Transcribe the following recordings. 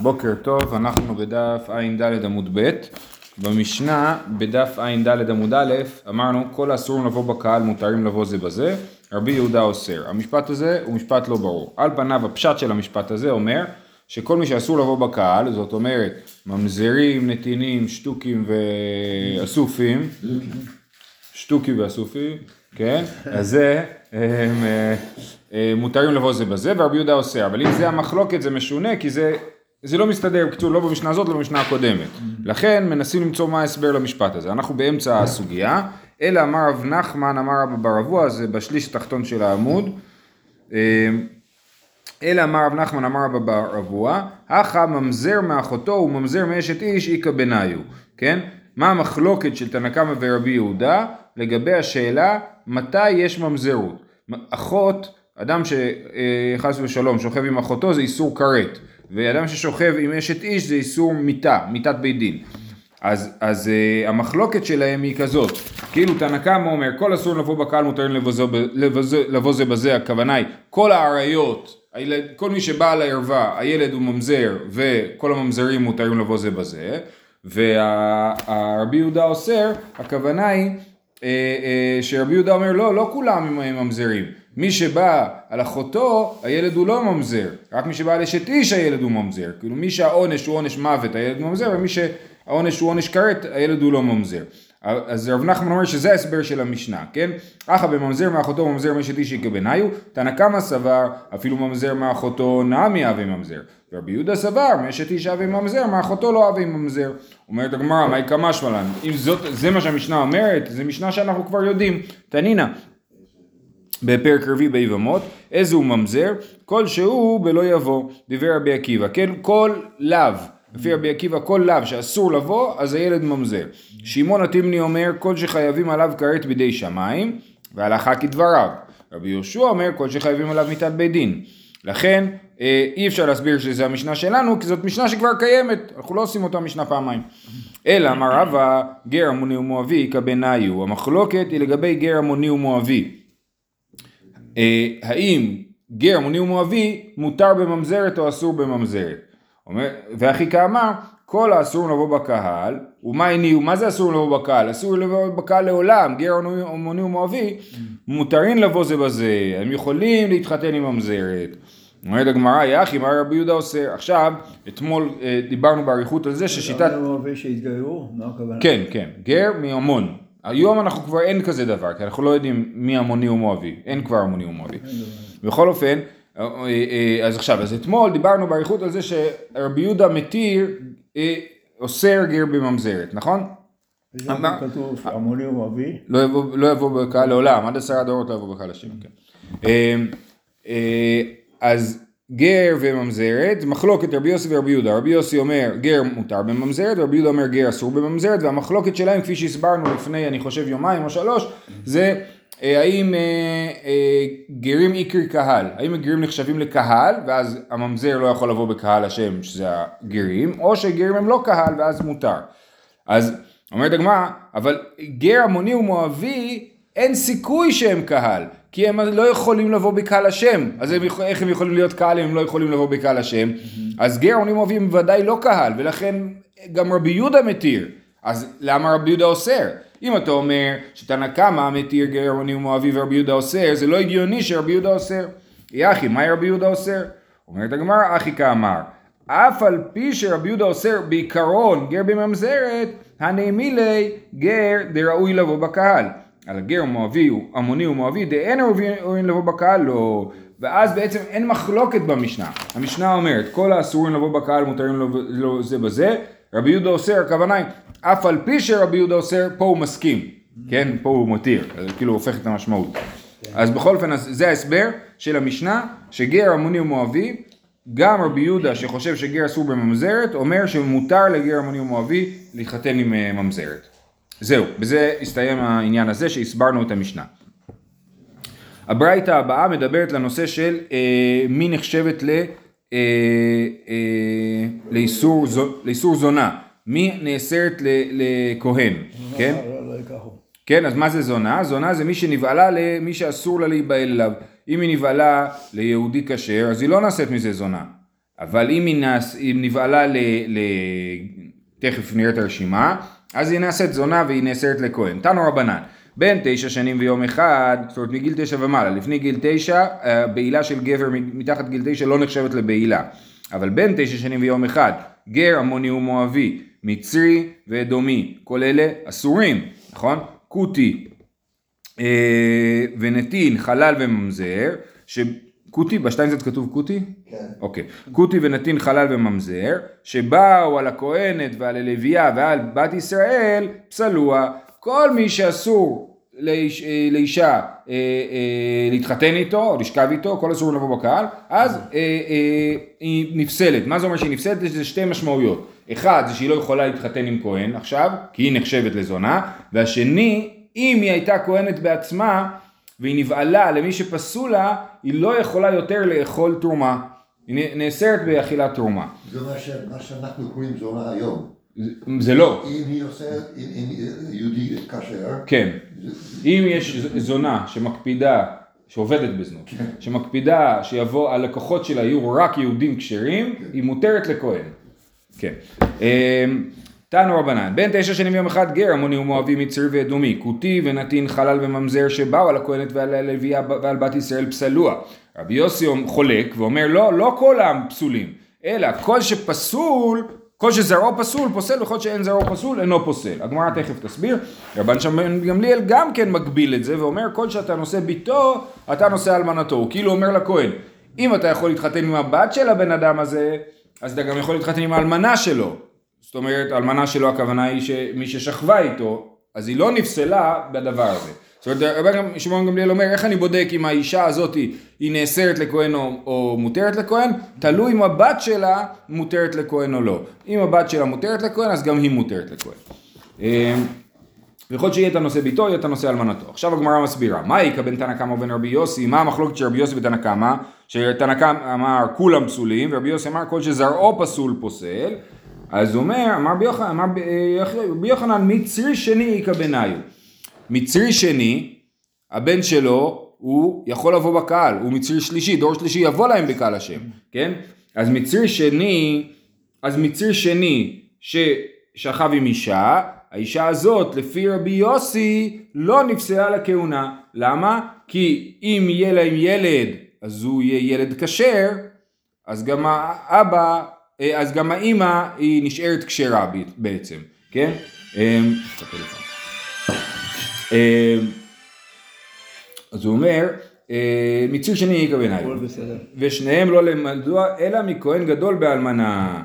בוקר טוב, אנחנו בדף ע"ד עמוד ב', במשנה בדף ע"ד עמוד א', אמרנו כל האסורים לבוא בקהל מותרים לבוא זה בזה, רבי יהודה אוסר. המשפט הזה הוא משפט לא ברור. על פניו הפשט של המשפט הזה אומר שכל מי שאסור לבוא בקהל, זאת אומרת ממזרים, נתינים, שטוקים ואסופים, שטוקים ואסופים, כן, אז זה הם, אה, אה, מותרים לבוא זה בזה ורבי יהודה אוסר, אבל אם זה המחלוקת זה משונה כי זה, זה לא מסתדר, בקיצור לא במשנה הזאת, לא במשנה הקודמת. לכן מנסים למצוא מה ההסבר למשפט הזה. אנחנו באמצע הסוגיה, אלא אמר רב נחמן, אמר רב בר אבוה, זה בשליש התחתון של העמוד. אה, אלא אמר רב נחמן אמר רב בר אבוה, הכא ממזר מאחותו וממזר מאשת איש איכא בניו, כן? מה המחלוקת של תנא קמא ורבי יהודה לגבי השאלה מתי יש ממזרות. אחות, אדם שחס ושלום שוכב עם אחותו זה איסור כרת, ואדם ששוכב עם אשת איש זה איסור מיתה, מיתת בית דין. אז, אז uh, המחלוקת שלהם היא כזאת, כאילו תנא קמא אומר כל אסור לבוא בקהל מותרים לבוא זה בזה, הכוונה היא כל האריות, הילד, כל מי שבא לערווה, הילד הוא ממזר וכל הממזרים מותרים לבוא זה בזה, והרבי יהודה אוסר, הכוונה היא אה, אה, שרבי יהודה אומר לא, לא כולם הם ממזרים. מי שבא על אחותו, הילד הוא לא ממזר. רק מי שבא על אשת איש, הילד הוא ממזר. כאילו מי שהעונש הוא עונש מוות, הילד הוא ממזר, ומי שהעונש הוא עונש כרת, הילד הוא לא ממזר. אז רב נחמן אומר שזה ההסבר של המשנה, כן? אחא בממזר מאחותו ממזר מאשת איש כבניו, תנא קמא סבר אפילו ממזר מאחותו נמי אבי ממזר. ורבי יהודה סבר מאשת איש אבי ממזר מאחותו לא אבי ממזר. אומרת הגמרא, מהי קמא שמלן? אם זאת, זה מה שהמשנה אומרת, זה משנה שאנחנו כבר יודעים. תנינא, בפרק רביעי ביבמות, איזה הוא ממזר? כל שהוא בלא יבוא, דיבר רבי עקיבא, כן? כל לאו. לפי רבי עקיבא כל לאו שאסור לבוא, אז הילד ממזר. שמעון התימני אומר כל שחייבים עליו כרת בידי שמיים, והלכה כדבריו. רבי יהושע אומר כל שחייבים עליו מיתת בית דין. לכן אה, אי אפשר להסביר שזה המשנה שלנו, כי זאת משנה שכבר קיימת, אנחנו לא עושים אותה משנה פעמיים. אלא אמר רבא גר המוני ומואבי כבניו, המחלוקת היא לגבי גר המוני ומואבי. אה, האם גר המוני ומואבי מותר בממזרת או אסור בממזרת? ואחי כאמר, כל האסור לבוא בקהל, ומה הניעו, מה זה אסור לבוא בקהל? אסור לבוא בקהל לעולם, גר המוני ומואבי, מותרין לבוא זה בזה, הם יכולים להתחתן עם ממזרת. אומרת הגמרא, יחי, מה רבי יהודה עושה? עכשיו, אתמול אה, דיברנו באריכות על זה ששיטת... כן, כן, גר מהמון. היום אנחנו כבר אין כזה דבר, כי אנחנו לא יודעים מי המוני ומואבי, אין כבר המוני ומואבי. בכל אופן, אה, אה, אז עכשיו, אז אתמול דיברנו באריכות על זה שרבי יהודה מתיר, אה, אוסר גר בממזרת, נכון? כתוב המוני ומואבי? לא יבוא בקהל לעולם, עד עשרה דורות לא יבוא בקהל השם, כן. אז גר וממזרת, מחלוקת רבי יוסי ורבי יהודה, רבי יוסי אומר גר מותר בממזרת, ורבי יהודה אומר גר אסור בממזרת, והמחלוקת שלהם כפי שהסברנו לפני אני חושב יומיים או שלוש, זה אה, האם אה, אה, גרים איקרי קהל, האם הגרים נחשבים לקהל ואז הממזר לא יכול לבוא בקהל השם שזה הגרים, או שגרים הם לא קהל ואז מותר. אז אומרת הגמרא, אבל גר המוני ומואבי אין סיכוי שהם קהל, כי הם לא יכולים לבוא בקהל השם, אז הם, איך הם יכולים להיות קהל אם הם לא יכולים לבוא בקהל השם? אז גר המוני ומואבי הם ודאי לא קהל, ולכן גם רבי יהודה מתיר, אז למה רבי יהודה אוסר? אם אתה אומר שתנא קמא מתיר גר עוני ומואבי ורבי יהודה אוסר, זה לא הגיוני שרבי יהודה אוסר. יחי, מהי רבי יהודה אוסר? אומרת הגמרא, אחי כאמר, אף על פי שרבי יהודה אוסר בעיקרון גר בממזרת, הנעמי לי גר דראוי לבוא בקהל. על הגר מואבי, עמוני ומואבי, דאין ראוי לבוא בקהל, לא. ואז בעצם אין מחלוקת במשנה. המשנה אומרת, כל האסורים לבוא בקהל מותרים לו זה בזה, רבי יהודה אוסר, הכוונה היא, אף על פי שרבי יהודה אוסר, פה הוא מסכים, כן? פה הוא מתיר, כאילו הופך את המשמעות. אז בכל אופן, זה ההסבר של המשנה, שגר המוני ומואבי, גם רבי יהודה שחושב שגר אסור בממזרת, אומר שמותר לגר המוני ומואבי להתחתן עם אה, ממזרת. זהו, בזה הסתיים העניין הזה שהסברנו את המשנה. הברייתא הבאה מדברת לנושא של אה, מי נחשבת ל... אה, אה, לאיסור, לאיסור זונה, מי נאסרת לכהן, כן? לא, לא, לא כן, אז מה זה זונה? זונה זה מי שנבעלה למי שאסור לה להיבעל אליו. אם היא נבעלה ליהודי כשר, אז היא לא נעשית מזה זונה. אבל אם היא, נעש, אם נבעלה ל, ל... תכף נראה את הרשימה, אז היא נעשית זונה והיא נאסרת לכהן. תנו רבנן, בין תשע שנים ויום אחד, זאת אומרת מגיל תשע ומעלה, לפני גיל תשע, אה, בעילה של גבר מתחת גיל תשע לא נחשבת לבעילה. אבל בין תשע שנים ויום אחד, גר עמוני ומואבי, מצרי ואדומי, כל אלה אסורים, נכון? כותי אה, ונתין, חלל וממזר, שכותי, בשטיינזרץ כתוב כותי? כן. אוקיי. כותי ונתין חלל וממזר, שבאו על הכהנת ועל הלוויה ועל בת ישראל, פסלוה. כל מי שאסור לאיש, אה, לאישה אה, אה, להתחתן איתו או לשכב איתו, כל אסור לבוא בקהל, אז אה, אה, היא נפסלת. מה זה אומר שהיא נפסלת? יש לזה שתי משמעויות. אחד זה שהיא לא יכולה להתחתן עם כהן עכשיו, כי היא נחשבת לזונה, והשני, אם היא הייתה כהנת בעצמה והיא נבעלה למי שפסול לה, היא לא יכולה יותר לאכול תרומה. היא נאסרת באכילת תרומה. זה מה, ש... מה שאנחנו קוראים זונה היום. זה- זה לא. אם היא עושה, אם, אם יהודי כשר, כן. אם יש זונה שמקפידה, שעובדת בזנות, שמקפידה שיבוא, הלקוחות שלה יהיו רק יהודים כשרים, היא מותרת לכהן. כן. תנו רבנן, בין תשע שנים ויום אחד גר, המוני ומואבי מצרי ואדומי, כותי ונתין חלל וממזר שבאו על הכהנת ועל הלוויה ועל בת ישראל פסלוה. רבי יוסי חולק ואומר לא, לא כל העם פסולים, אלא כל שפסול, כל שזרעו פסול פוסל וכל שאין זרעו פסול אינו פוסל. הגמרא תכף תסביר. רבן שמעון גמליאל גם כן מגביל את זה ואומר כל שאתה נושא ביתו אתה נושא אלמנתו. הוא כאילו אומר לכהן אם אתה יכול להתחתן עם הבת של הבן אדם הזה אז אתה גם יכול להתחתן עם האלמנה שלו. זאת אומרת, האלמנה שלו הכוונה היא שמי ששכבה איתו, אז היא לא נפסלה בדבר הזה. זאת אומרת, רבי שמעון גמליאל אומר, איך אני בודק אם האישה הזאת היא נאסרת לכהן או, או מותרת לכהן? תלוי אם הבת שלה מותרת לכהן או לא. אם הבת שלה מותרת לכהן, אז גם היא מותרת לכהן. אה, ויכול שיהיה את הנושא ביתו, יהיה את הנושא אלמנתו. עכשיו הגמרא מסבירה, מה איכא בין תנא קמא ובין רבי יוסי, מה המחלוקת של רבי יוסי ותנא קמא, שתנא קמא אמר כולם פסולים, ורבי יוסי אמר כל שזרעו פסול פוסל, אז הוא אומר, אמר רבי יוחנן, אמר רבי יוחנן, מצרי שני איכא בניו. מצרי שני, הבן שלו, הוא יכול לבוא בקהל, הוא מצרי שלישי, דור שלישי יבוא להם בקהל השם, כן? אז מצרי שני, אז מצרי שני ששכב עם אישה, האישה הזאת לפי רבי יוסי לא נפסלה לכהונה, למה? כי אם יהיה להם ילד אז הוא יהיה ילד כשר, אז גם האבא, אה, אז גם האימא היא נשארת כשרה בעצם, כן? הפלאפון. אמ, אז הוא אומר, אה, מציר שני יקרא. הכל בסדר. ושניהם לא למדוע אלא מכהן גדול באלמנה.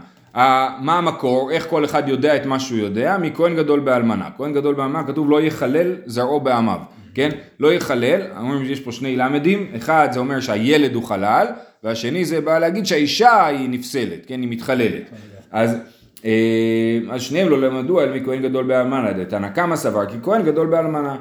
מה המקור, איך כל אחד יודע את מה שהוא יודע, מכהן גדול באלמנה. כהן גדול באלמנה כתוב לא יחלל זרעו בעמיו, כן? לא יחלל, אומרים שיש פה שני למדים, אחד זה אומר שהילד הוא חלל, והשני זה בא להגיד שהאישה היא נפסלת, כן? היא מתחללת. אז, אה, אז שניהם לא למדו אלא מכהן גדול באלמנה, דתנא קמא סבר כי כהן גדול באלמנה.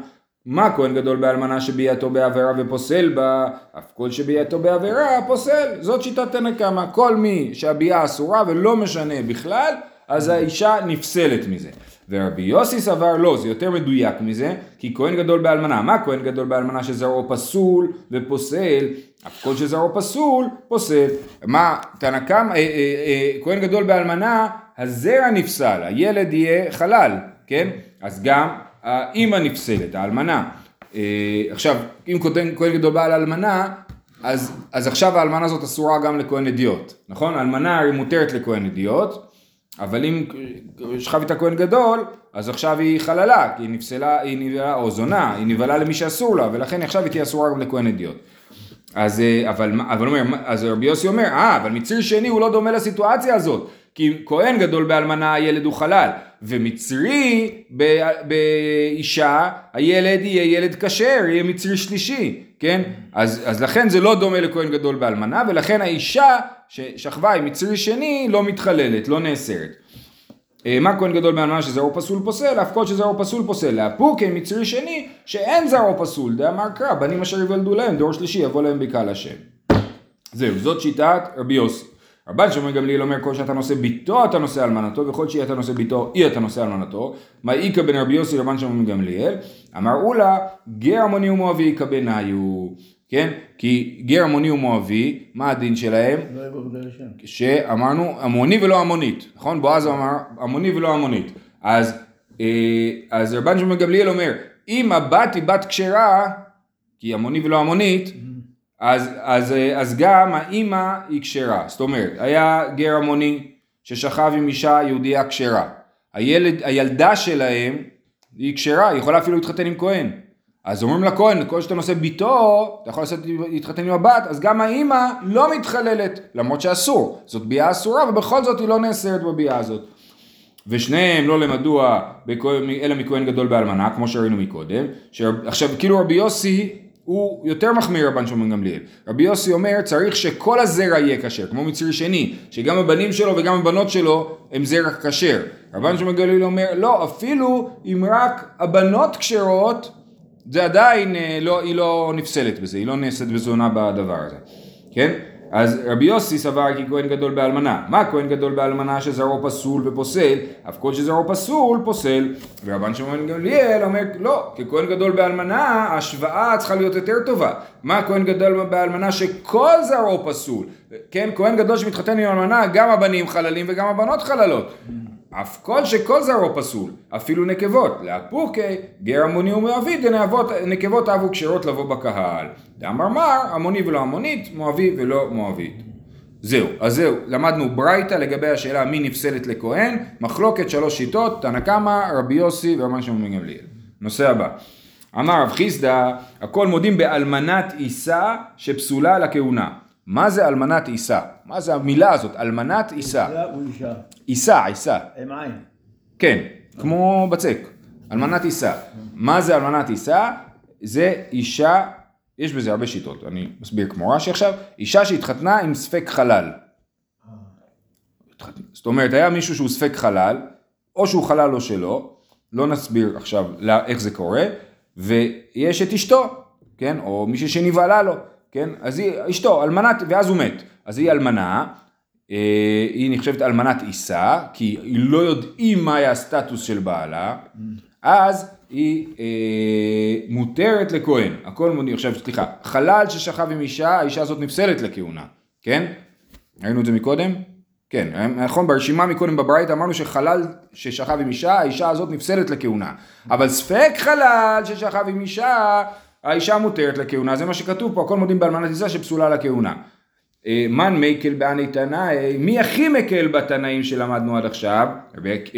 מה כהן גדול באלמנה שביאתו בעבירה ופוסל בה, אף כל שביאתו בעבירה פוסל, זאת שיטת תנא קמא, כל מי שהביאה אסורה ולא משנה בכלל, אז האישה נפסלת מזה. ורבי יוסי סבר לא, זה יותר מדויק מזה, כי כהן גדול באלמנה, מה כהן גדול באלמנה שזרעו פסול ופוסל, אף כל שזרעו פסול, פוסל. מה, תנא קמא, אה, אה, אה, כהן גדול באלמנה, הזרע נפסל, הילד יהיה חלל, כן? אז גם האימא נפסלת, האלמנה. אה, עכשיו, אם כהן גדול בעל אלמנה, אז, אז עכשיו האלמנה הזאת אסורה גם לכהן אדיוט, נכון? האלמנה היא מותרת לכהן אדיוט, אבל אם שכב איתה כהן גדול, אז עכשיו היא חללה, כי היא נפסלה, היא נבהלה, או זונה, היא נבהלה למי שאסור לה, ולכן עכשיו היא תהיה אסורה גם לכהן אדיוט. אז, אה, אבל, אבל אומר, אז רבי יוסי אומר, אה, אבל מציר שני הוא לא דומה לסיטואציה הזאת, כי כהן גדול באלמנה הילד הוא חלל, ומצרי באישה הילד יהיה ילד כשר, יהיה מצרי שלישי, כן? אז, אז לכן זה לא דומה לכהן גדול באלמנה, ולכן האישה ששכבה עם מצרי שני לא מתחללת, לא נאסרת. אה, מה כהן גדול באלמנה שזרעו פסול פוסל, אף כל שזרעו פסול פוסל, להפוקי מצרי שני שאין זרעו פסול, דאמר קרא, בנים אשר יוולדו להם, דור שלישי יבוא להם בקהל השם. זהו, זאת שיטת רבי יוסי. רבן שמעון גמליאל אומר כל שאתה נושא ביתו אתה נושא אלמנתו וכל שאי אתה נושא ביתו אי אתה נושא אלמנתו. מה איכא בין רבי יוסי רבן שמעון גמליאל? אמר אולה גר עמוני ומואבי איכא בניו. כן? כי גר עמוני ומואבי, מה הדין שלהם? לא. שאמרנו עמוני ולא עמונית, נכון? בועז אמר עמוני ולא עמונית. אז, אה, אז רבן שמעון גמליאל אומר, אם הבת היא בת כשרה, כי עמוני ולא עמונית, אז, אז, אה, אז גם האימא היא כשרה. זאת אומרת, היה גר עמוני ששכב עם אישה יהודייה כשרה. הילד, הילדה שלהם היא כשרה, היא יכולה אפילו להתחתן עם כהן. אז אומרים לכהן, כל שאתה נושא ביתו, אתה יכול לעשות, להתחתן עם הבת, אז גם האימא לא מתחללת, למרות שאסור. זאת ביאה אסורה, ובכל זאת היא לא נאסרת בביאה הזאת. ושניהם לא למדוע אלא מכהן גדול באלמנה, כמו שראינו מקודם. עכשיו, כאילו רבי יוסי הוא יותר מחמיר רבן שמעון גמליאל. רבי יוסי אומר, צריך שכל הזרע יהיה כשר, כמו מצרי שני, שגם הבנים שלו וגם הבנות שלו הם זרע כשר. רבן שמעון גמליאל אומר, לא, אפילו אם רק הבנות כשרות, זה עדיין אה, לא, היא לא נפסלת בזה, היא לא נעשית בזונה בדבר הזה, כן? אז רבי יוסי סבר כי כהן גדול באלמנה. מה כהן גדול באלמנה שזרעו פסול ופוסל? אף כל שזרעו פסול פוסל. ורבן שמעון גמליאל אומר לא, ככהן גדול באלמנה ההשוואה צריכה להיות יותר טובה. מה כהן גדול באלמנה שכל זרעו פסול? כן, כהן גדול שמתחתן עם אלמנה גם הבנים חללים וגם הבנות חללות. אף כל שכל זרעו פסול, אפילו נקבות, לאפוקי, גר עמוני ומואבי, דנאבות נקבות אבו כשרות לבוא בקהל. דאמר מר, עמוני ולא עמונית, מואבי ולא מואבית. זהו, אז זהו, למדנו ברייתא לגבי השאלה מי נפסלת לכהן, מחלוקת שלוש שיטות, תנא קמא, רבי יוסי ורבן שמעון בן גמליאל. נושא הבא. אמר רב חיסדא, הכל מודים באלמנת עיסה שפסולה לכהונה. מה זה אלמנת עיסה? מה זה המילה הזאת? אלמנת עיסה. עיסה, עיסה. עם עין. כן, כמו בצק, אלמנת עיסה. מה זה אלמנת עיסה? זה אישה, יש בזה הרבה שיטות, אני מסביר כמו רש"י עכשיו, אישה שהתחתנה עם ספק חלל. זאת אומרת, היה מישהו שהוא ספק חלל, או שהוא חלל או שלא, לא נסביר עכשיו לא- איך זה קורה, ויש את אשתו, כן, או מישהו שנבהלה לו, כן, אז היא, אשתו, אלמנת, ואז הוא מת, אז היא אלמנה, אה, היא נחשבת אלמנת עיסה, כי היא לא יודעים מה היה הסטטוס של בעלה, אז היא אה, מותרת לכהן, הכל מוני, עכשיו סליחה, חלל ששכב עם אישה, האישה הזאת נפסלת לכהונה, כן? ראינו את זה מקודם? כן, נכון, ברשימה מקודם בברייתא אמרנו שחלל ששכב עם אישה, האישה הזאת נפסלת לכהונה. אבל ספק חלל ששכב עם אישה, האישה מותרת לכהונה, זה מה שכתוב פה, הכל מודים באלמנת אישה שפסולה לכהונה. מן מקל בעני תנאי, מי הכי מקל בתנאים שלמדנו עד עכשיו?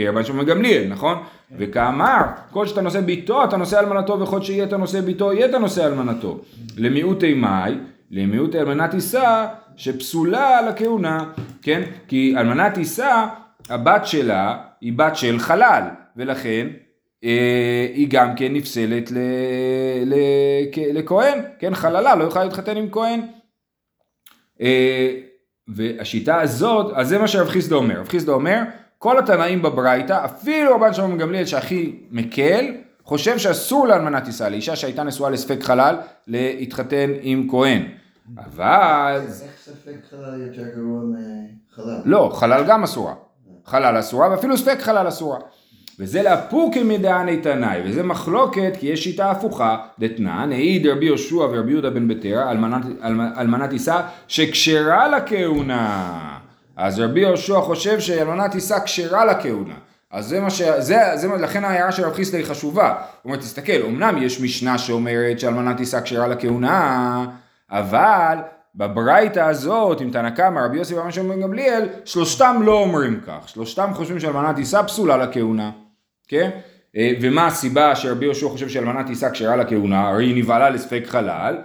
רבן שמעון גמליאל, נכון? וכאמר, כל שאתה נושא ביתו, אתה נושא אלמנתו, וכל שיהיה אתה נושא ביתו, יהיה אתה נושא אלמנתו. למיעוטי מאי, למיעוטי אלמנת עיסה, שפסולה לכהונה, כן? כי אלמנת עיסה, הבת שלה היא בת של חלל, ולכן אה, היא גם כן נפסלת לכהן, כן? חללה לא יכולה להתחתן עם כהן. אה, והשיטה הזאת, אז זה מה שרב חיסדא אומר. רב חיסדא אומר, כל התנאים בברייתא, אפילו רבן שלום גמליאל שהכי מקל, חושב שאסור לאלמנת ישראל, לאישה שהייתה נשואה לספק חלל, להתחתן עם כהן. אבל, איך ספק חלל יותר גרוע מחלל? לא, חלל גם אסורה. חלל אסורה, ואפילו ספק חלל אסורה. וזה לאפוקי מדעני תנאי, וזה מחלוקת כי יש שיטה הפוכה, דתנן, העיד רבי יהושע ורבי יהודה בן בתרא, אלמנת, אלמ- אלמנת עיסה, שכשרה לכהונה. אז רבי יהושע חושב שאלמנת עיסה כשרה לכהונה. אז זה מה ש... זה, זה, לכן ההערה של רב חיסדא היא חשובה. הוא אומר, תסתכל, אמנם יש משנה שאומרת שאלמנת עיסה כשרה לכהונה, אבל בברייתא הזאת, עם תנא קמא, רבי יוסי ורבי שמעון גמליאל, שלושתם לא אומרים כך. שלושתם חושבים שאלמנת עיסה פסולה לכהונה. כן? אה, ומה הסיבה שרבי יהושע חושב שאלמנת עיסה כשרה לכהונה? הרי היא נבהלה לספק חלל.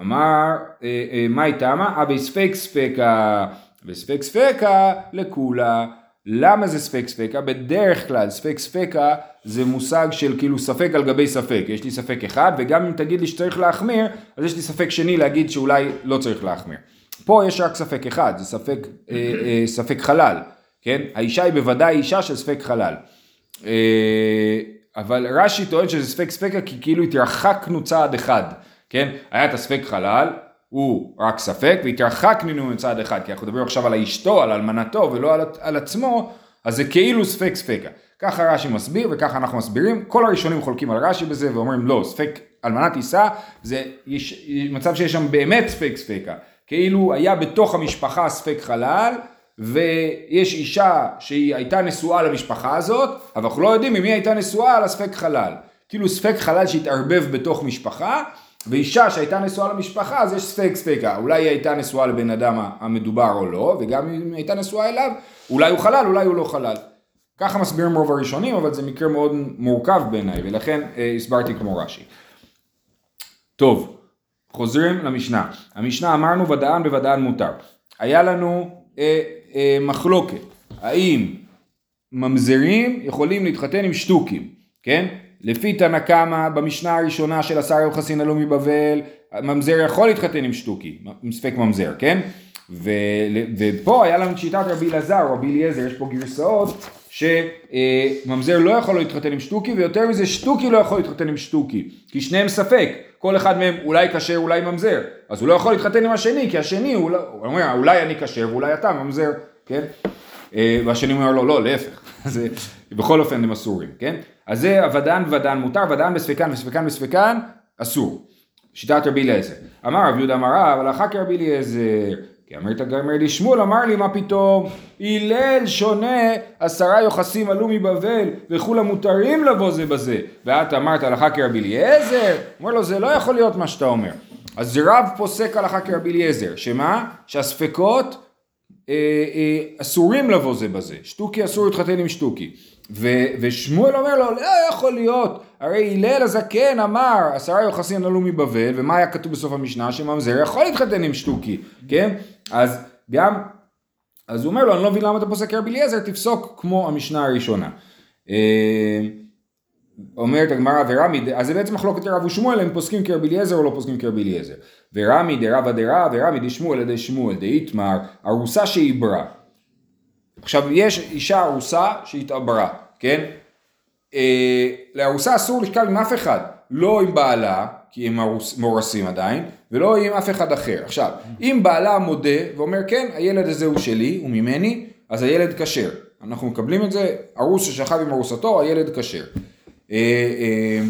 אמר, אה, אה, מה היא טעמה? אבי ספק ספקה, וספק ספקה לכולה. למה זה ספק ספקה? בדרך כלל ספק ספקה זה מושג של כאילו ספק על גבי ספק. יש לי ספק אחד, וגם אם תגיד לי שצריך להחמיר, אז יש לי ספק שני להגיד שאולי לא צריך להחמיר. פה יש רק ספק אחד, זה ספק, אה, אה, ספק חלל, כן? האישה היא בוודאי אישה של ספק חלל. אה, אבל רש"י טוען שזה ספק ספקה כי כאילו התרחקנו צעד אחד, כן? היה את הספק חלל, הוא רק ספק, והתרחקנו צעד אחד, כי אנחנו מדברים עכשיו על אשתו, על אלמנתו ולא על, על עצמו, אז זה כאילו ספק ספקה. ככה רש"י מסביר וככה אנחנו מסבירים, כל הראשונים חולקים על רש"י בזה ואומרים לא, ספק אלמנה תישא זה יש, מצב שיש שם באמת ספק ספקה, כאילו היה בתוך המשפחה ספק חלל, ויש אישה שהיא הייתה נשואה למשפחה הזאת, אבל אנחנו לא יודעים אם היא הייתה נשואה לספק חלל. כאילו ספק חלל שהתערבב בתוך משפחה, ואישה שהייתה נשואה למשפחה אז יש ספק ספקה, אולי היא הייתה נשואה לבן אדם המדובר או לא, וגם אם היא הייתה נשואה אליו, אולי הוא חלל, אולי הוא לא חלל. ככה מסבירים רוב הראשונים, אבל זה מקרה מאוד מורכב בעיניי, ולכן אה, הסברתי כמו רש"י. טוב, חוזרים למשנה. המשנה אמרנו ודען בוודען מותר. היה לנו אה, אה, מחלוקת, האם ממזרים יכולים להתחתן עם שטוקים, כן? לפי תנא קמא במשנה הראשונה של השר יוחסין הלאומי בבל, ממזר יכול להתחתן עם שטוקי, עם ספק ממזר, כן? ו, ופה היה לנו את שיטת רבי אלעזר, רבי אליעזר, יש פה גרסאות שממזר לא יכול להתחתן עם שטוקי, ויותר מזה שטוקי לא יכול להתחתן עם שטוקי, כי שניהם ספק, כל אחד מהם אולי כשר אולי ממזר, אז הוא לא יכול להתחתן עם השני, כי השני הוא, לא, אומר אולי אני כשר ואולי אתה ממזר, כן? אה, והשני אומר לו לא, להפך, זה, בכל אופן הם אסורים, כן? אז זה הוודן ודן מותר, ודן בספקן וספקן בספקן אסור. שיטת רבי אליעזר. אמר רב יהודה אמר רב, הלכה כרבי אליעזר. כי אמרת גמר לי שמואל, אמר לי מה פתאום, הלל שונה, עשרה יוחסים עלו מבבל, וכולם מותרים לבוא זה בזה. ואת אמרת הלכה כרבי אליעזר? אומר לו זה לא יכול להיות מה שאתה אומר. אז רב פוסק הלכה כרבי אליעזר, שמה? שהספקות אה, אה, אסורים לבוא זה בזה, שטוקי אסור להתחתן עם שטוקי. ו, ושמואל אומר לו, לא יכול להיות, הרי הלל הזקן אמר, עשרה יוחסין עלו מבבל, ומה היה כתוב בסוף המשנה? שממזר יכול להתחתן עם שטוקי, כן? אז גם, אז הוא אומר לו, אני לא מבין למה אתה פוסק רבי אליעזר, תפסוק כמו המשנה הראשונה. אה, אומרת הגמרא ורמי, אז זה בעצם מחלוקת רב ושמואל, הם פוסקים כרבי אליעזר או לא פוסקים כרבי אליעזר. ורמי דרבא דרא ורמי דשמואל עדי שמואל דאיתמר, ארוסה שעיברה. עכשיו יש אישה ארוסה שהתעברה, כן? אה, לארוסה אסור לשכב עם אף אחד, לא עם בעלה, כי הם מאורסים עדיין, ולא עם אף אחד אחר. עכשיו, אם בעלה מודה ואומר כן, הילד הזה הוא שלי, הוא ממני, אז הילד כשר. אנחנו מקבלים את זה, ארוס ששכב עם ארוסתו, הילד כשר. אה, אה,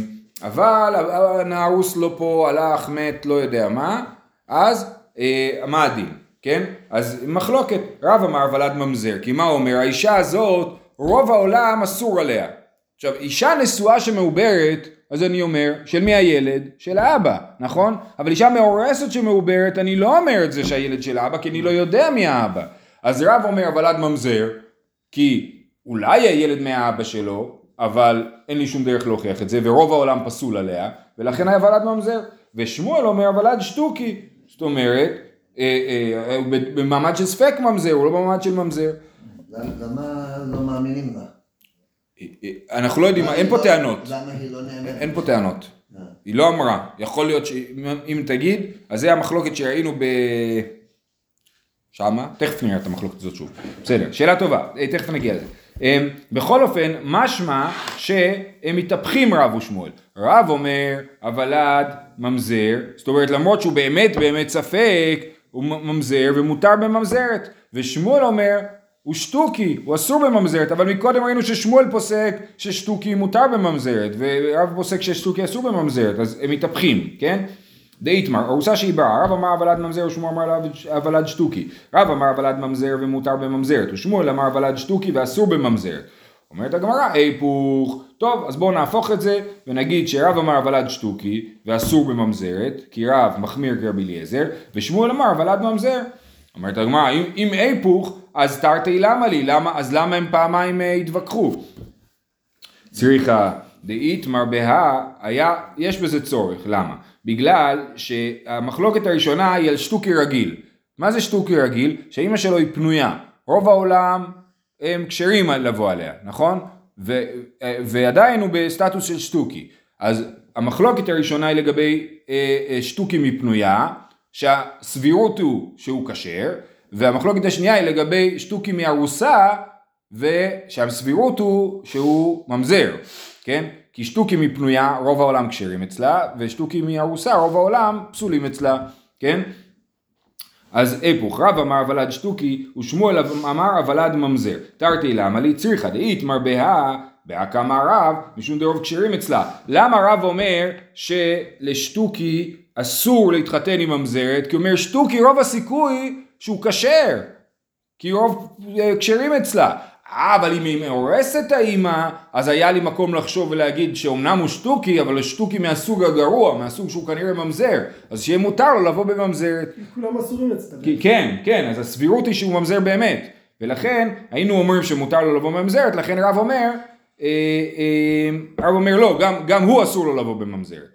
אבל הנערוס לא פה, הלך, מת, לא יודע מה, אז אה, מה הדין, כן? אז מחלוקת, רב אמר ולד ממזר, כי מה הוא אומר? האישה הזאת, רוב העולם אסור עליה. עכשיו, אישה נשואה שמעוברת, אז אני אומר, של מי הילד? של האבא, נכון? אבל אישה מאורסת שמעוברת, אני לא אומר את זה שהילד של האבא, כי אני לא יודע מי האבא. אז רב אומר ולד ממזר, כי אולי הילד מהאבא שלו, אבל אין לי שום דרך להוכיח את זה, ורוב העולם פסול עליה, ולכן היה ולד ממזר. ושמואל אומר ולד שטוקי, זאת אומרת, אה, אה, אה, במעמד של ספק ממזר, הוא לא במעמד של ממזר. למה לא מאמינים לה? אנחנו לא יודעים, אין פה לא- טענות. למה היא לא נאמנת? אין פה טענות. היא לא אמרה. יכול להיות שאם תגיד, אז זה המחלוקת שראינו ב... שמה? תכף נראה את המחלוקת הזאת שוב. בסדר, שאלה טובה, תכף נגיע לזה. בכל אופן, משמע שהם מתהפכים רב ושמואל. רב אומר, הוולד ממזר, זאת אומרת למרות שהוא באמת באמת ספק, הוא ממזר ומותר בממזרת. ושמואל אומר, הוא שטוקי, הוא אסור בממזרת, אבל מקודם ראינו ששמואל פוסק ששטוקי מותר בממזרת, ורב פוסק ששטוקי אסור בממזרת, אז הם מתהפכים, כן? דאיתמר, ארוסה שהיא באה, רב אמר הוולד ממזר ושמואל אמר הוולד שטוקי. רב אמר הוולד ממזר ומותר בממזרת, ושמואל אמר הוולד שטוקי ואסור בממזרת. אומרת הגמרא, היפוך. טוב, אז בואו נהפוך את זה ונגיד שרב אמר הוולד שטוקי ואסור בממזרת, כי רב מחמיר כרבי אליעזר, ושמואל אמר הוולד ממזר. אומרת הגמרא, אם, אם היפוך, אז תרתי למה לי? למה, אז למה הם פעמיים אה, התווכחו? צריכה דאיתמר בהא, היה, יש בזה צורך, למה? בגלל שהמחלוקת הראשונה היא על שטוקי רגיל. מה זה שטוקי רגיל? שאימא שלו היא פנויה. רוב העולם הם כשרים לבוא עליה, נכון? ו, ועדיין הוא בסטטוס של שטוקי. אז המחלוקת הראשונה היא לגבי אה, אה, שטוקי מפנויה, שהסבירות הוא שהוא כשר, והמחלוקת השנייה היא לגבי שטוקי מארוסה, ושהסבירות הוא שהוא ממזר, כן? כי שטוקי מפנויה רוב העולם כשרים אצלה, ושטוקי מארוסה רוב העולם פסולים אצלה, כן? אז היפוך, רב אמר ולד שטוקי, ושמואל אמר הוולד ממזר. תרתי למה לי צריכה דאית מרבה אמר רב, משום דרוב כשרים אצלה. למה רב אומר שלשטוקי אסור להתחתן עם ממזרת? כי הוא אומר שטוקי רוב הסיכוי שהוא כשר, כי רוב אה, כשרים אצלה. אה, אבל אם היא מאורסת האימא, אז היה לי מקום לחשוב ולהגיד שאומנם הוא שטוקי, אבל הוא שטוקי מהסוג הגרוע, מהסוג שהוא כנראה ממזר, אז שיהיה מותר לו לבוא בממזרת. כולם אסורים. כי- כן, כן, אז הסבירות היא שהוא ממזר באמת. ולכן היינו אומרים שמותר לו לבוא בממזרת, לכן רב אומר, אה, אה, רב אומר לא, גם, גם הוא אסור לו לבוא בממזרת.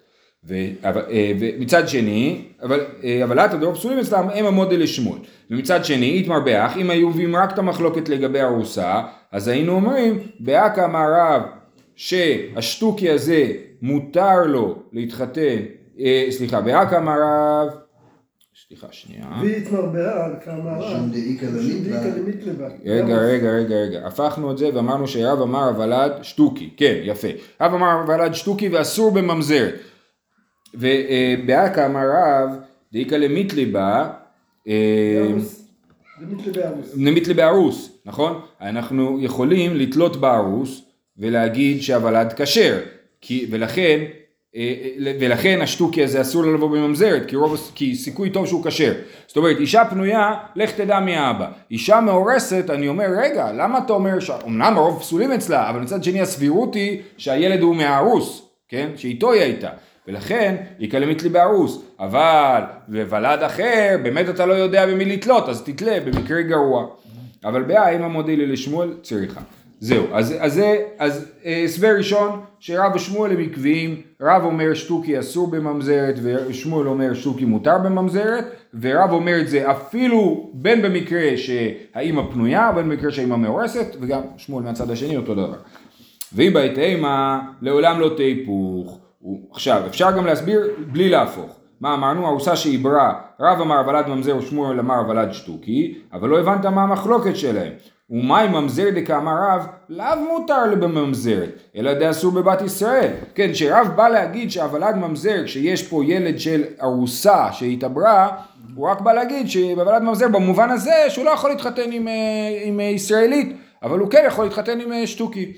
ו, אבל, אה, ומצד שני, אבל, אה, אבל עתה דרוב פסולים אצלם הם המודל לשמואל. ומצד שני, איתמר באח, אם היו מביאים רק את המחלוקת לגבי ארוסה, אז היינו אומרים, באקא אמר רב, שהשטוקי הזה מותר לו להתחתן, אה, סליחה, באקא אמר רב, סליחה שנייה. ויתמר בהר, כמה רב. דאיכא למיתלה. רגע, רגע, רגע, רגע, הפכנו את זה ואמרנו שרב אמר הוולד שטוקי, כן, יפה. רב אמר הוולד שטוקי ואסור בממזרת. ובאקא אמר רב, דאיכא למיתלי בה, אה, בארוס. בארוס, נכון? אנחנו יכולים לתלות בארוס ולהגיד שהוולד כשר, כי- ולכן, אה, אה, ולכן השטוקי הזה אסור לו לבוא בממזרת, כי, רוב, כי סיכוי טוב שהוא כשר. זאת אומרת, אישה פנויה, לך תדע מי האבא. אישה מאורסת, אני אומר, רגע, למה אתה אומר, שאומנם הרוב פסולים אצלה, אבל מצד שני הסבירות היא שהילד הוא מהארוס, כן? שאיתו היא הייתה. ולכן היא קלמית לי בארוס, אבל בוולד אחר, באמת אתה לא יודע במי לתלות, אז תתלה במקרה גרוע. אבל באה אם המודילי לשמואל צריכה. זהו, אז, אז זה, אז אה, הסבר ראשון, שרב ושמואל הם עקביים, רב אומר שטוקי אסור בממזרת, ושמואל אומר שטוקי מותר בממזרת, ורב אומר את זה אפילו בין במקרה שהאימא פנויה, בין במקרה שהאימא מאורסת, וגם שמואל מהצד השני אותו דבר. ואם בעת אימה, לעולם לא תהפוך. עכשיו, אפשר גם להסביר בלי להפוך. מה אמרנו? ארוסה שעיברה, רב אמר ולד ממזר ושמואל אמר ולד שטוקי, אבל לא הבנת מה המחלוקת שלהם. ומאי ממזר דקאמר רב, לאו מותר לבממזרת, אלא דאסור בבת ישראל. כן, שרב בא להגיד שהוולד ממזר, כשיש פה ילד של ארוסה שהתעברה, הוא רק בא להגיד שבוולד ממזר במובן הזה שהוא לא יכול להתחתן עם, אה, עם אה, ישראלית, אבל הוא כן יכול להתחתן עם אה, שטוקי.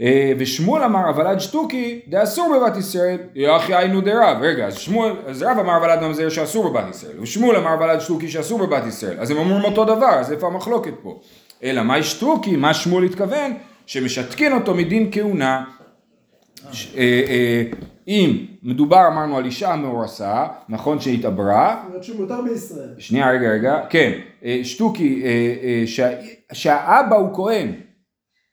אה, ושמואל אמר הוולד שטוקי דאסור בבת ישראל, יחי היינו דרב, רגע אז שמואל, אז רב אמר הוולד ממזר שאסור בבת ישראל, ושמואל אמר הוולד שטוקי שאסור בבת ישראל, אז הם אומרים אותו דבר, אז איפה המחלוקת פה? אלא מהי שטוקי, מה שמואל התכוון? שמשתקין אותו מדין כהונה, אה, אה, אם מדובר אמרנו על אישה מאורסה, נכון שהתעברה, שהוא מותר בישראל. שנייה רגע רגע, כן, שה, שהאבא הוא כהן,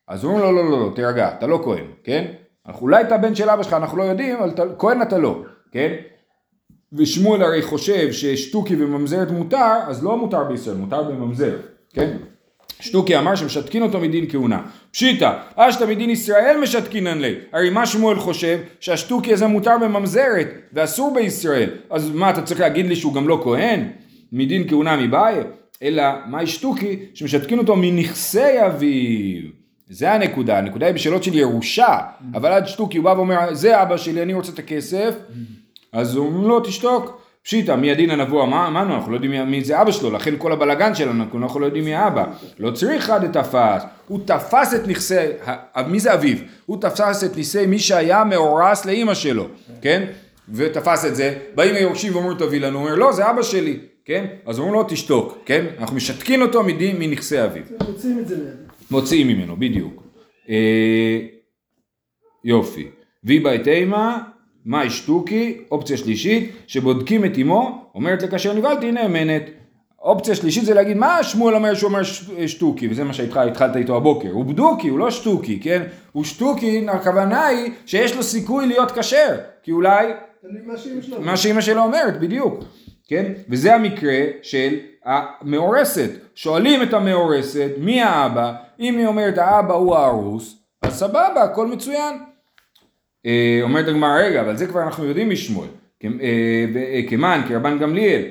אז אומרים לו לא לא לא תירגע, אתה לא כהן, כן? אנחנו אולי אתה בן של אבא שלך, אנחנו לא יודעים, אבל אתה, כהן אתה לא, כן? ושמואל הרי חושב ששטוקי וממזרת מותר, אז לא מותר בישראל, מותר בממזרת, כן? שטוקי אמר שמשתקין אותו מדין כהונה. פשיטא, אשתא מדין ישראל משתקינן לי. הרי מה שמואל חושב? שהשטוקי הזה מותר בממזרת ואסור בישראל. אז מה אתה צריך להגיד לי שהוא גם לא כהן? מדין כהונה מבעיה? אלא מה שטוקי? שמשתקין אותו מנכסי אביו. זה הנקודה, הנקודה היא בשאלות של ירושה. אבל עד שטוקי הוא בא ואומר זה אבא שלי אני רוצה את הכסף. אז הוא אומר לו תשתוק. פשיטא, מי הדין הנבוא אמרנו, אנחנו לא יודעים מי- זה אבא שלו, לכן כל הבלגן שלנו, אנחנו לא יודעים מי האבא. לא צריך אחד תפס, הוא תפס את נכסי, מי זה אביו? הוא תפס את נכסי מי שהיה מאורס לאימא שלו, כן? ותפס את זה, באים היורשים ואומרים תביא לנו, הוא אומר לא זה אבא שלי, כן? אז אומרים לו תשתוק, כן? אנחנו משתקין אותו מנכסי אביו. מוציאים את זה. מוציאים ממנו, בדיוק. אה, יופי. ויבא את אימה, מאי שטוקי, אופציה שלישית, שבודקים את אמו, אומרת לכאשר נבהלתי, היא נאמנת. אופציה שלישית זה להגיד, מה שמואל אומר שהוא אומר שטוקי, וזה מה שהתחלת איתו הבוקר. הוא בדוקי, הוא לא שטוקי, כן? הוא שטוקי, הכוונה היא שיש לו סיכוי להיות כשר, כי אולי. מה שאימא שלו אומרת, בדיוק, כן? וזה המקרה של המאורסת. שואלים את המאורסת, מי האבא? אם היא אומרת האבא הוא הארוס, אז סבבה, הכל מצוין. אה, אומרת הגמרא, רגע, אבל זה כבר אנחנו יודעים משמואל. אה, אה, כמן, כרבן גמליאל.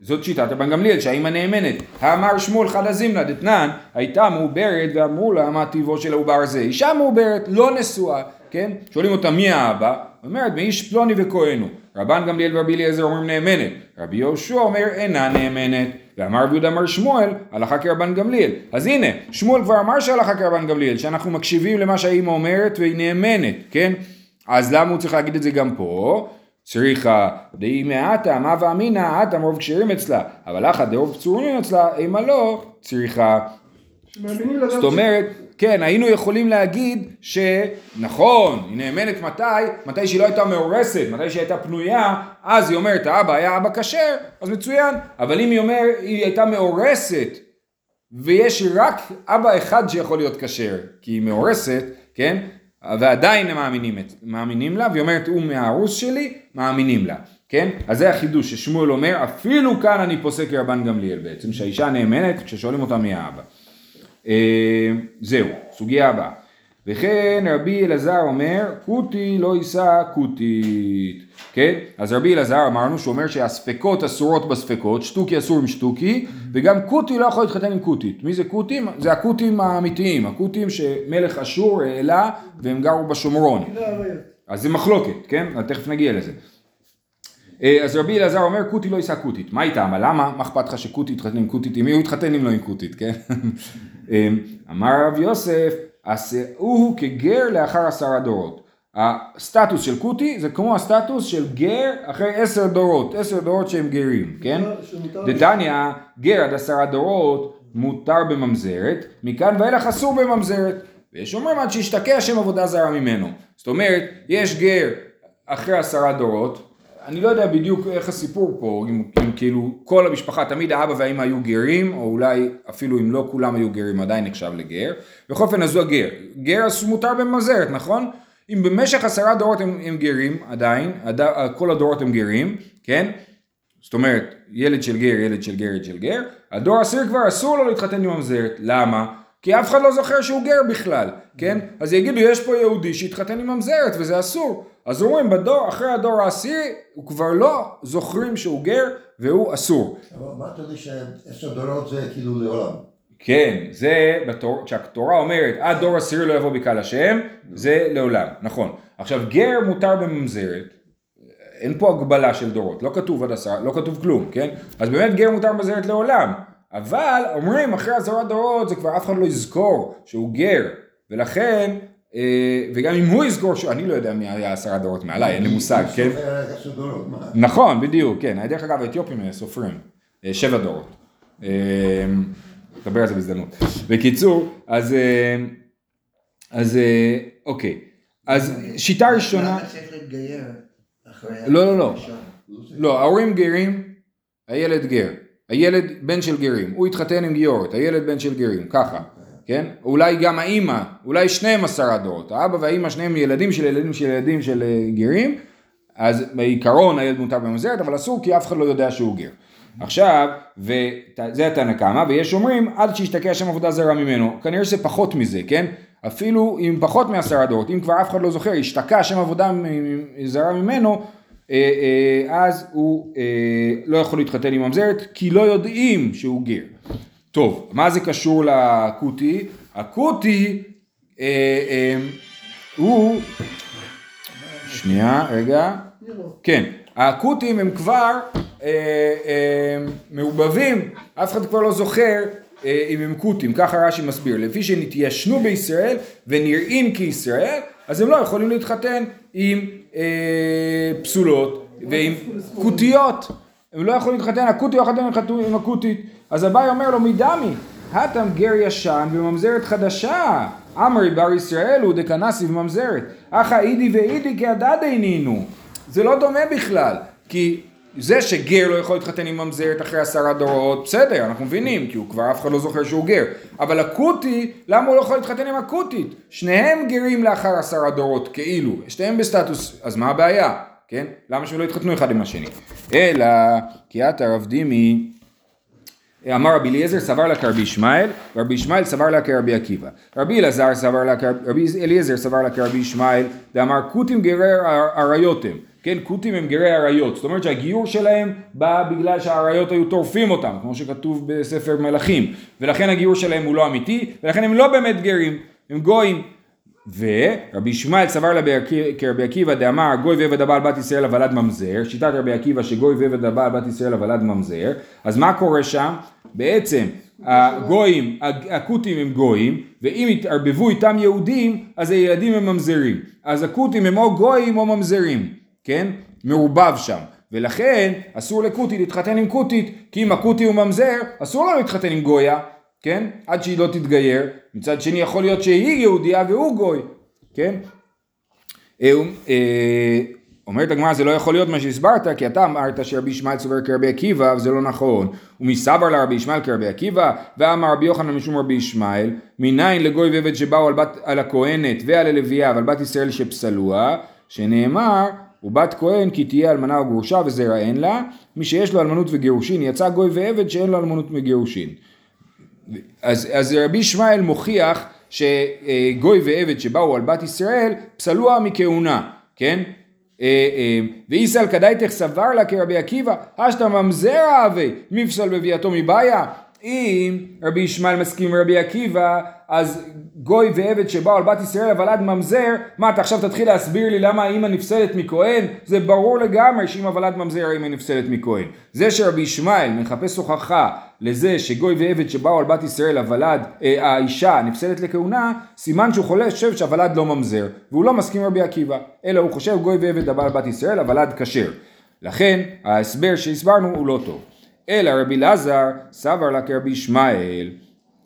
זאת שיטת רבן גמליאל, שהאימא נאמנת. האמר שמואל חדה זימנה דתנן, הייתה מעוברת ואמרו לה מה טיבו של העובר הזה. אישה מעוברת, לא נשואה, כן? שואלים אותה מי האבא? אומרת מאיש פלוני וכהנו. רבן גמליאל ורבי אליעזר אומרים נאמנת. רבי יהושע אומר אינה נאמנת. ואמר רבי יהודה אמר שמואל, הלכה כרבן גמליאל. אז הנה, שמואל כבר אמר שהלכה כרבן גמליאל, שאנחנו מקשיבים למה שהאימא אומרת והיא נאמנת, כן? אז למה הוא צריך להגיד את זה גם פה? צריכה דאי מעטה, מה ואמינא, עטה מרוב כשרים אצלה, אבל אחא דרוב פצורים אצלה, אימה לא, צריכה. זאת אומרת, כן, היינו יכולים להגיד שנכון, היא נאמנת מתי? מתי שהיא לא הייתה מאורסת, מתי שהיא הייתה פנויה, אז היא אומרת, האבא היה אבא כשר, אז מצוין. אבל אם היא אומרת, היא הייתה מאורסת, ויש רק אבא אחד שיכול להיות כשר, כי היא מאורסת, כן? ועדיין הם מאמינים, מאמינים לה, והיא אומרת, הוא מהארוס שלי, מאמינים לה, כן? אז זה החידוש ששמואל אומר, אפילו כאן אני פוסק כרבן גמליאל בעצם, שהאישה נאמנת כששואלים אותה מי האבא. אה, זהו, סוגיה הבאה. וכן רבי אלעזר אומר, כותי לא יישא כותית, כן? אז רבי אלעזר אמרנו שהוא אומר שהספקות אסורות בספקות, שטוקי אסור עם שטוקי, וגם כותי לא יכול להתחתן עם כותית. מי זה כותים? זה הכותים האמיתיים, הכותים שמלך אשור העלה והם גרו בשומרון. אז זה מחלוקת, כן? אז תכף נגיע לזה. אה, אז רבי אלעזר אומר כותי לא יישא כותית. מה איתם? למה? מה אכפת לך שכותי יתחתן עם כותית? עם מי הוא יתחתן אם לא עם כותית, כן? אה, אמר רב יוסף, עשהו כגר לאחר עשרה דורות. הסטטוס של כותי זה כמו הסטטוס של גר אחרי עשר דורות, עשר דורות שהם גרים, כן? דתניא, גר עד עשרה דורות מותר בממזרת, מכאן ואילך אסור בממזרת. ויש אומרים עד שישתקע שם עבודה זרה ממנו. זאת אומרת, יש גר אחרי עשרה דורות, אני לא יודע בדיוק איך הסיפור פה, אם, אם כאילו כל המשפחה, תמיד האבא והאמא היו גרים, או אולי אפילו אם לא כולם היו גרים עדיין נחשב לגר. בכל אופן אז הוא הגר. גר אז מותר בממזרת, נכון? אם במשך עשרה דורות הם, הם גרים עדיין, עד, כל הדורות הם גרים, כן? זאת אומרת, ילד של גר, ילד של גר, ילד של גר, הדור העשירי כבר אסור לו להתחתן עם ממזרת. למה? כי אף אחד לא זוכר שהוא גר בכלל, כן? אז יגידו, יש פה יהודי שהתחתן עם ממזרת וזה אסור. אז אומרים, בדור, אחרי הדור העשירי, הוא כבר לא זוכרים שהוא גר והוא אסור. אבל אמרת לי שעשר דורות זה כאילו לעולם. כן, זה בתור, כשהתורה אומרת עד דור עשירי לא יבוא בקהל השם, זה לעולם, נכון. עכשיו גר מותר בממזרת, אין פה הגבלה של דורות, לא כתוב עד עשרה, לא כתוב כלום, כן? אז באמת גר מותר בממזרת לעולם, אבל אומרים אחרי עשרה דורות זה כבר אף אחד לא יזכור שהוא גר, ולכן, וגם אם הוא יזכור. אני לא יודע מי היה עשרה דורות מעליי, אין לי מושג, כן? נכון, בדיוק, כן. דרך אגב, האתיופים אה, סופרים, אה, שבע דורות. אה, נדבר על זה בהזדמנות. בקיצור, אז, אה, אז אה, אוקיי. אז שיטה ראשונה, למה צריך להתגייר אחרי... לא, לא, לא. לא, ההורים גרים, הילד גר. הילד בן של גרים, הוא התחתן עם גיורת, הילד בן של גרים, ככה, כן? אולי גם האימא, אולי שניהם עשרה דורות, האבא והאימא שניהם ילדים של ילדים של ילדים של אה, גרים, אז בעיקרון הילד מותר בממזרת, אבל אסור כי אף אחד לא יודע שהוא גר. עכשיו, וזה התנא קמא, ויש אומרים עד שישתקע שם עבודה זרה ממנו, כנראה שזה פחות מזה, כן? אפילו אם פחות מעשרה דורות, אם כבר אף אחד לא זוכר, השתקע שם עבודה זרה ממנו, אה, אה, אז הוא לא יכול להתחתן עם ממזרת, כי לא יודעים שהוא גר. טוב, מה זה קשור לכותי? הכותי אה, אה, הוא, שנייה, רגע. כן, הכותים הם כבר אה, אה, מעובבים, אף אחד כבר לא זוכר אה, אם הם כותים, ככה רש"י מסביר, לפי שנתיישנו בישראל ונראים כישראל, אז הם לא יכולים להתחתן עם אה, פסולות ועם כותיות, הם לא יכולים להתחתן, הכותי לא יכול להתחתן עם הכותית, אז אביי אומר לו מדמי, הטם גר ישן וממזרת חדשה, אמרי בר ישראל הוא דקנסי וממזרת, אחא אידי ואידי כהדדי נינו, זה לא דומה בכלל, כי זה שגר לא יכול להתחתן עם ממזרת אחרי עשרה דורות, בסדר, אנחנו מבינים, כי הוא כבר אף אחד לא זוכר שהוא גר, אבל הכותי, למה הוא לא יכול להתחתן עם הכותית? שניהם גרים לאחר עשרה דורות, כאילו, שניהם בסטטוס, אז מה הבעיה, כן? למה שהם לא יתחתנו אחד עם השני? אלא, כי את הרב דימי, אמר רבי אליעזר סבר לה כרבי ישמעאל, ורבי ישמעאל סבר לה כרבי עקיבא. רבי אלעזר סבר לה כרבי, רבי אליעזר סבר לה כרבי ישמעאל, ואמר כותים גרי אריות הם. כן, כותים הם גרי אריות. זאת אומרת שהגיור שלהם בא בגלל שהאריות היו טורפים אותם, כמו שכתוב בספר מלכים. ולכן הגיור שלהם הוא לא אמיתי, ולכן הם לא באמת גרים, הם גויים. ורבי ישמעאל סבר לה כרבי עקיבא דאמר גוי ועבד הבעל בת ישראל הוולד ממזר, שיטת רבי עקיבא שגוי ועבד הבעל בת ישראל הוולד ממזר, אז מה קורה שם? בעצם הגויים, הכותים הם גויים, ואם יתערבבו איתם יהודים, אז הילדים הם ממזרים. אז הכותים הם או גויים או ממזרים, כן? מעורבב שם. ולכן אסור לכותי להתחתן עם כותית, כי אם הכותי הוא ממזר, אסור לו להתחתן עם גויה, כן? עד שהיא לא תתגייר. מצד שני יכול להיות שהיא יהודייה והוא גוי, כן? אה, אה, אומרת הגמרא זה לא יכול להיות מה שהסברת כי אתה אמרת שרבי ישמעאל סובר כרבי עקיבא וזה לא נכון ומסבר לרבי ישמעאל כרבי עקיבא ואמר רבי יוחנן משום רבי ישמעאל מניין לגוי ועבד שבאו על, בת, על הכהנת ועל הלוויה ועל בת ישראל שפסלוה שנאמר ובת כהן כי תהיה אלמנה או גרושה וזרע אין לה מי שיש לו אלמנות וגירושין יצא גוי ועבד שאין לו אלמנות וגירושין אז, אז רבי ישמעאל מוכיח שגוי ועבד שבאו על בת ישראל פסלוה מכהונה, כן? אה, אה, ואיסל כדאיתך סבר לה כרבי עקיבא, אשתא ממזר אהבי, מפסל בביאתו מבעיה. אם רבי ישמעאל מסכים עם רבי עקיבא, אז גוי ועבד שבאו על בת ישראל הוולד ממזר, מה אתה עכשיו תתחיל להסביר לי למה האמא נפסלת מכהן? זה ברור לגמרי שאם הוולד ממזר האמא נפסלת מכהן. זה שרבי ישמעאל מחפש הוכחה לזה שגוי ועבד שבאו על בת ישראל הוולד, אה, האישה נפסלת לכהונה, סימן שהוא חושב שהוולד לא ממזר, והוא לא מסכים עם רבי עקיבא, אלא הוא חושב גוי ועבד הבא על בת ישראל, הוולד כשר. לכן ההסבר שהסברנו הוא לא טוב. אלא רבי אלעזר סבר לה כרבי ישמעאל,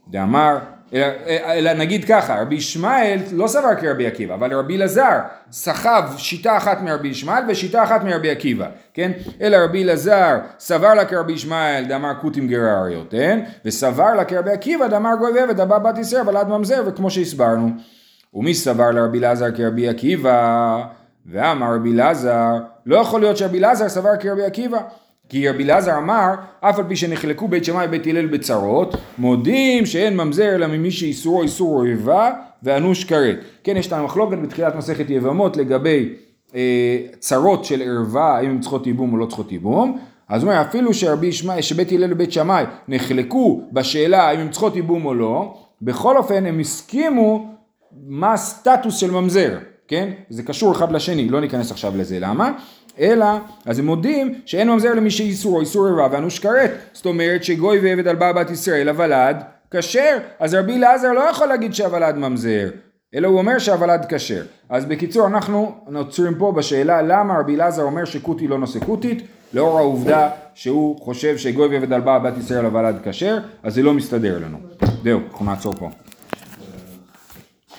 דאמר, אלא, אלא נגיד ככה, רבי ישמעאל לא סבר כרבי עקיבא, אבל רבי אלעזר סחב שיטה אחת מרבי ישמעאל ושיטה אחת מרבי עקיבא, כן? אלא רבי אלעזר סבר לה כרבי ישמעאל דאמר כותים גרריות, כן? וסבר לה כרבי עקיבא דאמר גוי ועבד הבא בת ישראל ולד ממזר וכמו שהסברנו. ומי סבר לרבי אלעזר כרבי עקיבא? ואמר רבי אלעזר, לא יכול להיות שרבי אלעזר סבר כרבי עקיבא. כי רבי אלעזר אמר, אף על פי שנחלקו בית שמאי ובית הלל בצרות, מודים שאין ממזר אלא ממי שאיסורו איסור אויבה ואנוש כרת. כן, יש את המחלוקת בתחילת מסכת יבמות לגבי אה, צרות של ערווה, האם הן צריכות ייבום או לא צריכות ייבום. אז הוא אומר, אפילו שרבי ישמעאל, שבית הלל ובית שמאי נחלקו בשאלה האם הן צריכות ייבום או לא, בכל אופן הם הסכימו מה הסטטוס של ממזר, כן? זה קשור אחד לשני, לא ניכנס עכשיו לזה, למה? אלא, אז הם מודים שאין ממזר למי שאיסור איסור ערווה ואנוש כרת. זאת אומרת שגוי ועבד על באה בת ישראל, הוולד כשר. אז רבי אלעזר לא יכול להגיד שהוולד ממזר, אלא הוא אומר שהוולד כשר. אז בקיצור, אנחנו נוצרים פה בשאלה למה רבי אלעזר אומר שכותי לא נושא כותית, לאור העובדה שהוא חושב שגוי ועבד על באה בת ישראל, הוולד כשר, אז זה לא מסתדר לנו. זהו, אנחנו נעצור פה.